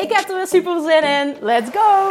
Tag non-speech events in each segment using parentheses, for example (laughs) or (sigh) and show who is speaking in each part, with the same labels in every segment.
Speaker 1: Ik heb er weer super zin in. Let's go!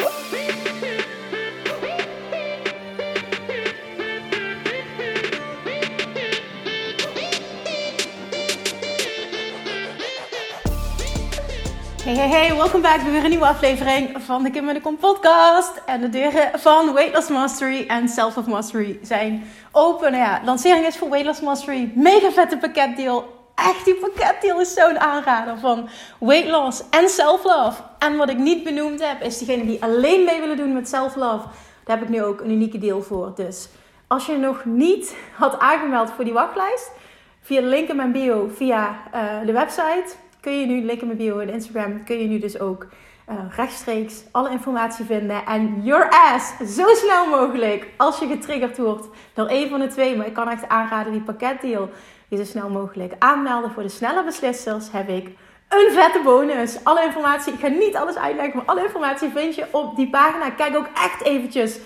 Speaker 1: Hey, hey, hey, welkom bij weer een nieuwe aflevering van de Kim en de Kom podcast. En de deuren van Weight Loss Mastery en Self of Mastery zijn open. Nou ja, lancering is voor Weight Loss Mastery. Mega vette pakketdeal. Echt, die pakketdeal is zo'n aanrader van weight loss en self-love. En wat ik niet benoemd heb, is degene die alleen mee willen doen met self-love. Daar heb ik nu ook een unieke deel voor. Dus als je nog niet had aangemeld voor die wachtlijst, via de link in mijn bio, via uh, de website kun je nu, link in mijn bio en Instagram, kun je nu dus ook uh, rechtstreeks alle informatie vinden. En your ass, zo snel mogelijk, als je getriggerd wordt door een van de twee. Maar ik kan echt aanraden, die pakketdeal, die zo snel mogelijk aanmelden voor de snelle beslissers, heb ik een vette bonus. Alle informatie, ik ga niet alles uitleggen, maar alle informatie vind je op die pagina. Kijk ook echt eventjes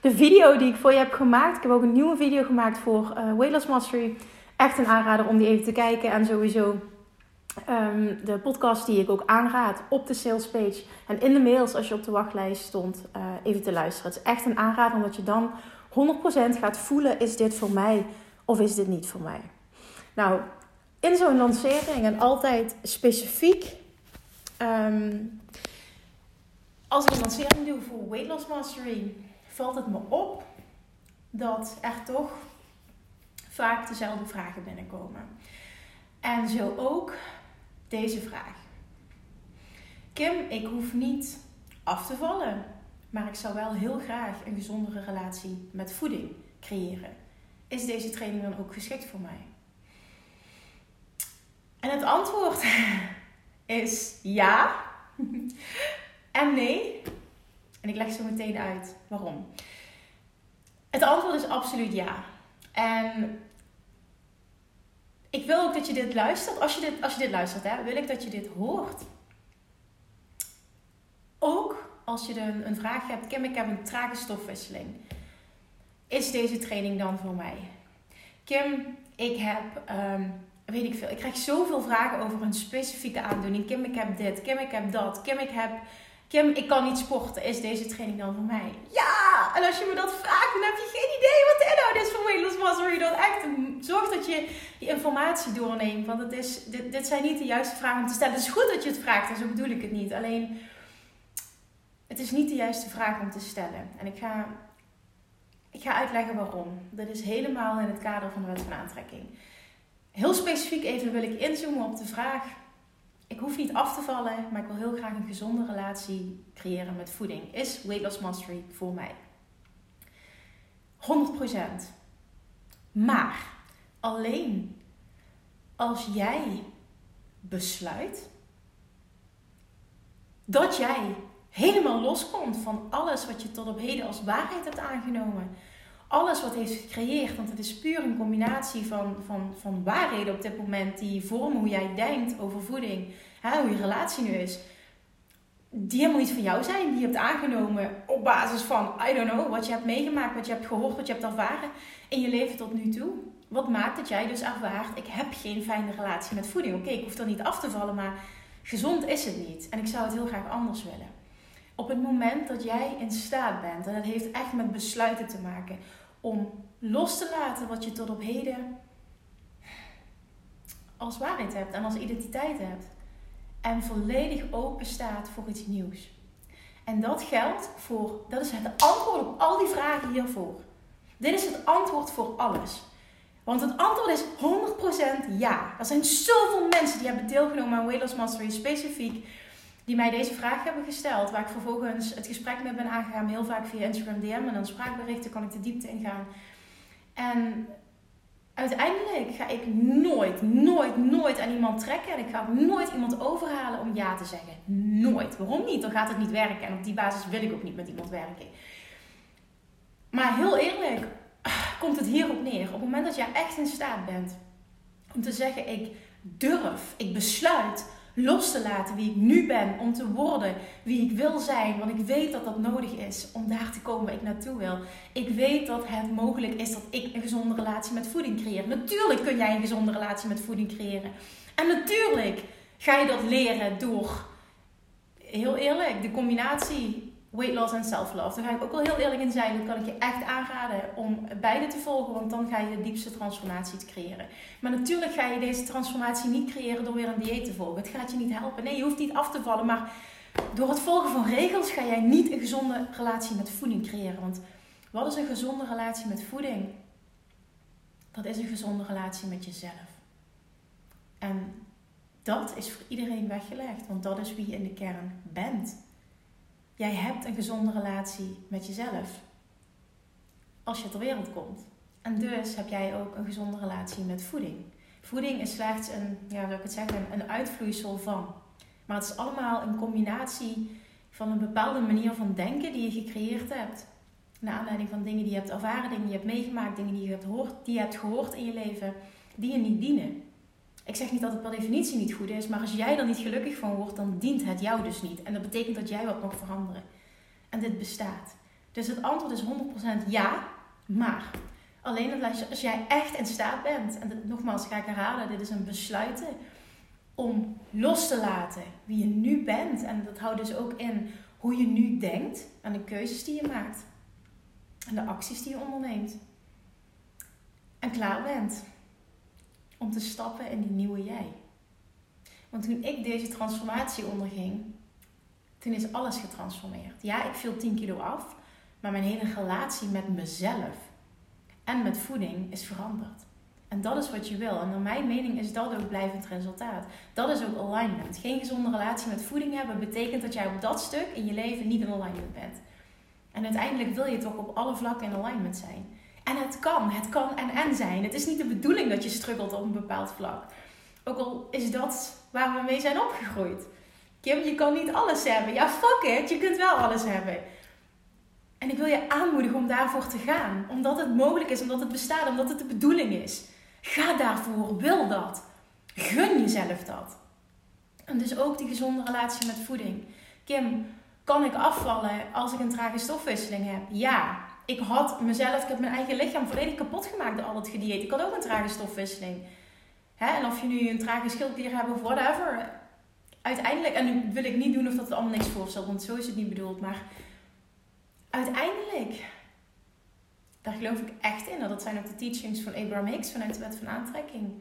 Speaker 1: de video die ik voor je heb gemaakt. Ik heb ook een nieuwe video gemaakt voor uh, Weight Mastery. Echt een aanrader om die even te kijken en sowieso Um, de podcast die ik ook aanraad op de salespage en in de mails als je op de wachtlijst stond, uh, even te luisteren. Het is echt een aanrader omdat je dan 100% gaat voelen: is dit voor mij of is dit niet voor mij? Nou, in zo'n lancering en altijd specifiek. Um, als ik een lancering doe voor Weight Loss Mastery, valt het me op dat er toch vaak dezelfde vragen binnenkomen. En zo ook deze vraag. Kim, ik hoef niet af te vallen, maar ik zou wel heel graag een gezondere relatie met voeding creëren. Is deze training dan ook geschikt voor mij? En het antwoord (laughs) is ja (laughs) en nee. En ik leg zo meteen uit waarom. Het antwoord is absoluut ja. En ik wil ook dat je dit luistert. Als je dit, als je dit luistert, hè, wil ik dat je dit hoort. Ook als je een, een vraag hebt, Kim, ik heb een trage stofwisseling. Is deze training dan voor mij? Kim, ik heb, um, weet ik veel, ik krijg zoveel vragen over een specifieke aandoening. Kim, ik heb dit. Kim, ik heb dat. Kim, ik heb Kim, ik kan niet sporten. Is deze training dan voor mij? Ja! En als je me dat vraagt, dan heb je geen idee wat inhoud is van Weightless Mastery. Dat echt zorg dat je die informatie doorneemt. Want het is, dit, dit zijn niet de juiste vragen om te stellen. Het is goed dat je het vraagt, en zo bedoel ik het niet. Alleen, het is niet de juiste vraag om te stellen. En ik ga, ik ga uitleggen waarom. Dat is helemaal in het kader van de wet van aantrekking. Heel specifiek even wil ik inzoomen op de vraag ik hoef niet af te vallen, maar ik wil heel graag een gezonde relatie creëren met voeding. Is Weight Loss Mastery voor mij? 100%. Maar alleen als jij besluit dat jij helemaal loskomt van alles wat je tot op heden als waarheid hebt aangenomen alles wat heeft gecreëerd, want het is puur een combinatie van, van, van waarheden op dit moment die vormen hoe jij denkt over voeding, hè, hoe je relatie nu is, die helemaal niet van jou zijn, die je hebt aangenomen op basis van, I don't know, wat je hebt meegemaakt, wat je hebt gehoord, wat je hebt ervaren in je leven tot nu toe. Wat maakt dat jij dus ervaart, ik heb geen fijne relatie met voeding. Oké, ik hoef er niet af te vallen, maar gezond is het niet. En ik zou het heel graag anders willen. Op het moment dat jij in staat bent, en dat heeft echt met besluiten te maken, om los te laten wat je tot op heden als waarheid hebt en als identiteit hebt. En volledig open staat voor iets nieuws. En dat geldt voor, dat is het antwoord op al die vragen hiervoor. Dit is het antwoord voor alles. Want het antwoord is 100% ja. Er zijn zoveel mensen die hebben deelgenomen aan Weight Mastery specifiek die mij deze vraag hebben gesteld. Waar ik vervolgens het gesprek mee ben aangegaan. Heel vaak via Instagram DM en dan spraakberichten kan ik de diepte ingaan. En uiteindelijk ga ik nooit, nooit, nooit aan iemand trekken. En ik ga nooit iemand overhalen om ja te zeggen. Nooit. Waarom niet? Dan gaat het niet werken. En op die basis wil ik ook niet met iemand werken. Maar heel eerlijk, komt het hierop neer. Op het moment dat jij echt in staat bent om te zeggen: ik durf, ik besluit los te laten wie ik nu ben, om te worden wie ik wil zijn, want ik weet dat dat nodig is om daar te komen waar ik naartoe wil. Ik weet dat het mogelijk is dat ik een gezonde relatie met voeding creëer. Natuurlijk kun jij een gezonde relatie met voeding creëren. En natuurlijk ga je dat leren door, heel eerlijk, de combinatie weight loss en self-love. Daar ga ik ook wel heel eerlijk in zijn. Dat kan ik je echt aanraden om beide te volgen, want dan ga je de diepste transformatie te creëren. Maar natuurlijk ga je deze transformatie niet creëren door weer een dieet te volgen. Het gaat je niet helpen. Nee, je hoeft niet af te vallen, maar door het volgen van regels ga jij niet een gezonde relatie met voeding creëren. Want wat is een gezonde relatie met voeding? Dat is een gezonde relatie met jezelf. En dat is voor iedereen weggelegd, want dat is wie je in de kern bent. Jij hebt een gezonde relatie met jezelf. Als je ter wereld komt. En dus heb jij ook een gezonde relatie met voeding. Voeding is slechts een, ja, zou ik het zeggen, een uitvloeisel van. Maar het is allemaal een combinatie van een bepaalde manier van denken die je gecreëerd hebt. Naar aanleiding van dingen die je hebt ervaren, dingen die je hebt meegemaakt, dingen die je hebt die je hebt gehoord in je leven, die je niet dienen. Ik zeg niet dat het per definitie niet goed is, maar als jij er niet gelukkig van wordt, dan dient het jou dus niet. En dat betekent dat jij wat mag veranderen. En dit bestaat. Dus het antwoord is 100% ja, maar. Alleen als jij echt in staat bent, en nogmaals ga ik herhalen, dit is een besluiten om los te laten wie je nu bent. En dat houdt dus ook in hoe je nu denkt en de keuzes die je maakt. En de acties die je onderneemt. En klaar bent om te stappen in die nieuwe jij. Want toen ik deze transformatie onderging, toen is alles getransformeerd. Ja, ik viel 10 kilo af, maar mijn hele relatie met mezelf en met voeding is veranderd. En dat is wat je wil. En naar mijn mening is dat ook blijvend resultaat. Dat is ook alignment. Geen gezonde relatie met voeding hebben betekent dat jij op dat stuk in je leven niet in alignment bent. En uiteindelijk wil je toch op alle vlakken in alignment zijn. En het kan, het kan en en zijn. Het is niet de bedoeling dat je struggelt op een bepaald vlak. Ook al is dat waar we mee zijn opgegroeid. Kim, je kan niet alles hebben. Ja, fuck it, je kunt wel alles hebben. En ik wil je aanmoedigen om daarvoor te gaan. Omdat het mogelijk is, omdat het bestaat, omdat het de bedoeling is. Ga daarvoor, wil dat. Gun jezelf dat. En dus ook die gezonde relatie met voeding. Kim, kan ik afvallen als ik een trage stofwisseling heb? Ja ik had mezelf, ik heb mijn eigen lichaam volledig kapot gemaakt door al het gedieet. Ik had ook een trage stofwisseling. Hè? En of je nu een trage schildklier hebt of whatever. Uiteindelijk, en nu wil ik niet doen of dat het allemaal niks voorstelt, want zo is het niet bedoeld. Maar uiteindelijk, daar geloof ik echt in. Dat zijn ook de teachings van Abraham Hicks vanuit de wet van aantrekking.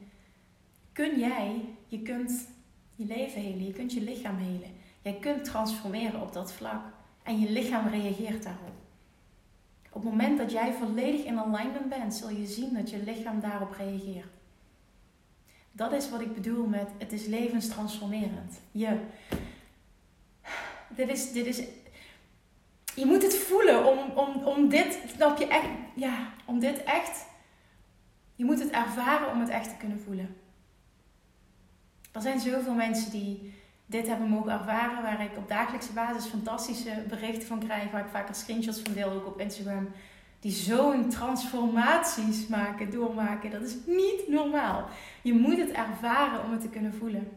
Speaker 1: Kun jij, je kunt je leven helen, je kunt je lichaam helen. Jij kunt transformeren op dat vlak. En je lichaam reageert daarop. Op het moment dat jij volledig in alignment bent, zul je zien dat je lichaam daarop reageert. Dat is wat ik bedoel met het is levenstransformerend. Je, dit is, dit is, je moet het voelen om, om, om dit, snap je echt, ja, om dit echt, je moet het ervaren om het echt te kunnen voelen. Er zijn zoveel mensen die dit hebben mogen ervaren. Waar ik op dagelijkse basis fantastische berichten van krijg. Waar ik vaker screenshots van deel, ook op Instagram. Die zo'n transformaties maken, doormaken. Dat is niet normaal. Je moet het ervaren om het te kunnen voelen.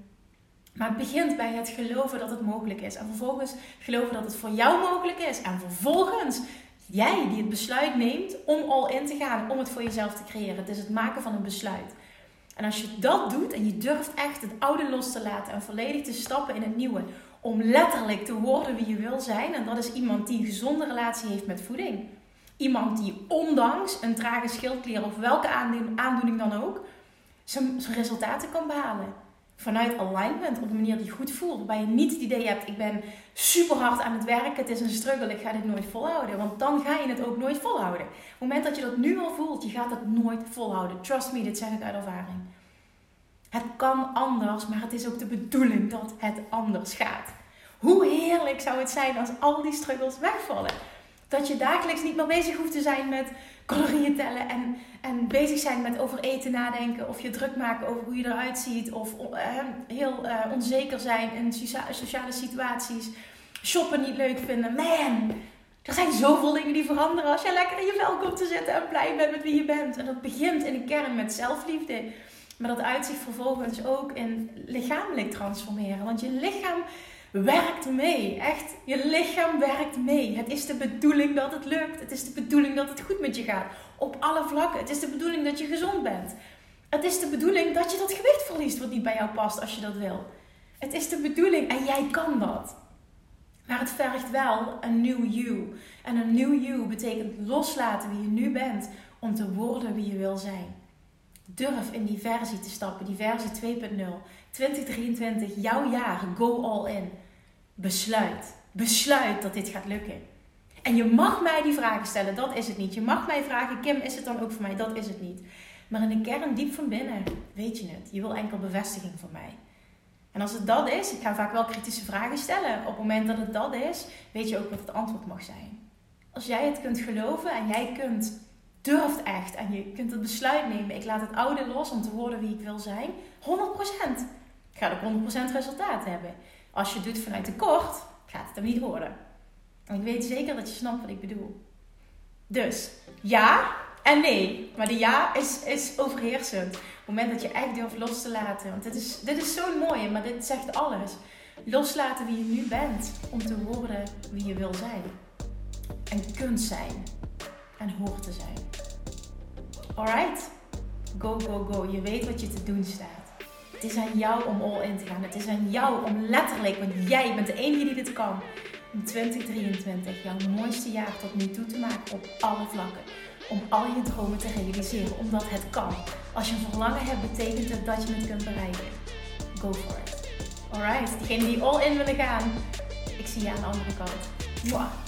Speaker 1: Maar het begint bij het geloven dat het mogelijk is. En vervolgens geloven dat het voor jou mogelijk is. En vervolgens jij die het besluit neemt om al in te gaan. Om het voor jezelf te creëren. Het is het maken van een besluit. En als je dat doet en je durft echt het oude los te laten en volledig te stappen in het nieuwe, om letterlijk te worden wie je wil zijn, en dat is iemand die een gezonde relatie heeft met voeding. Iemand die ondanks een trage schildklier of welke aandoening dan ook, zijn, resultaten kan behalen. Vanuit alignment, op een manier die goed voelt. Waarbij je niet het idee hebt, ik ben super hard aan het werken, het is een struggle, ik ga dit nooit volhouden. Want dan ga je het ook nooit volhouden. Op het moment dat je dat nu al voelt, je gaat het nooit volhouden. Trust me, dit zeg ik uit ervaring. Het kan anders, maar het is ook de bedoeling dat het anders gaat. Hoe heerlijk zou het zijn als al die struggles wegvallen? Dat je dagelijks niet meer bezig hoeft te zijn met calorieën tellen en, en bezig zijn met over eten nadenken. Of je druk maken over hoe je eruit ziet. Of uh, heel uh, onzeker zijn in sociale situaties. Shoppen niet leuk vinden. Man, er zijn zoveel dingen die veranderen als je lekker in je vel komt te zitten en blij bent met wie je bent. En dat begint in de kern met zelfliefde. Maar dat uitzicht vervolgens ook in lichamelijk transformeren. Want je lichaam werkt mee. Echt, je lichaam werkt mee. Het is de bedoeling dat het lukt. Het is de bedoeling dat het goed met je gaat. Op alle vlakken. Het is de bedoeling dat je gezond bent. Het is de bedoeling dat je dat gewicht verliest wat niet bij jou past als je dat wil. Het is de bedoeling en jij kan dat. Maar het vergt wel een new you. En een new you betekent loslaten wie je nu bent om te worden wie je wil zijn. Durf in die versie te stappen, die versie 2.0. 2023, jouw jaar, go all in. Besluit. Besluit dat dit gaat lukken. En je mag mij die vragen stellen, dat is het niet. Je mag mij vragen, Kim, is het dan ook voor mij? Dat is het niet. Maar in de kern, diep van binnen, weet je het. Je wil enkel bevestiging van mij. En als het dat is, ik ga vaak wel kritische vragen stellen. Op het moment dat het dat is, weet je ook wat het antwoord mag zijn. Als jij het kunt geloven en jij kunt, durft echt en je kunt het besluit nemen. Ik laat het oude los om te worden wie ik wil zijn. 100%. Ga ook 100% resultaat hebben. Als je het doet vanuit tekort, gaat het hem niet worden. En ik weet zeker dat je snapt wat ik bedoel. Dus ja en nee. Maar de ja is, is overheersend. Op het moment dat je echt durft los te laten. Want dit is, dit is zo'n mooie, maar dit zegt alles. Loslaten wie je nu bent om te worden wie je wil zijn. En kunt zijn. En hoort te zijn. Alright? Go, go, go. Je weet wat je te doen staat. Het is aan jou om all in te gaan. Het is aan jou om letterlijk, want jij bent de enige die dit kan, in 2023 jouw mooiste jaar tot nu toe te maken op alle vlakken. Om al je dromen te realiseren, omdat het kan. Als je een verlangen hebt, betekent het dat je het kunt bereiken. Go for it. Alright, diegenen die all in willen gaan, ik zie je aan de andere kant. Mwah.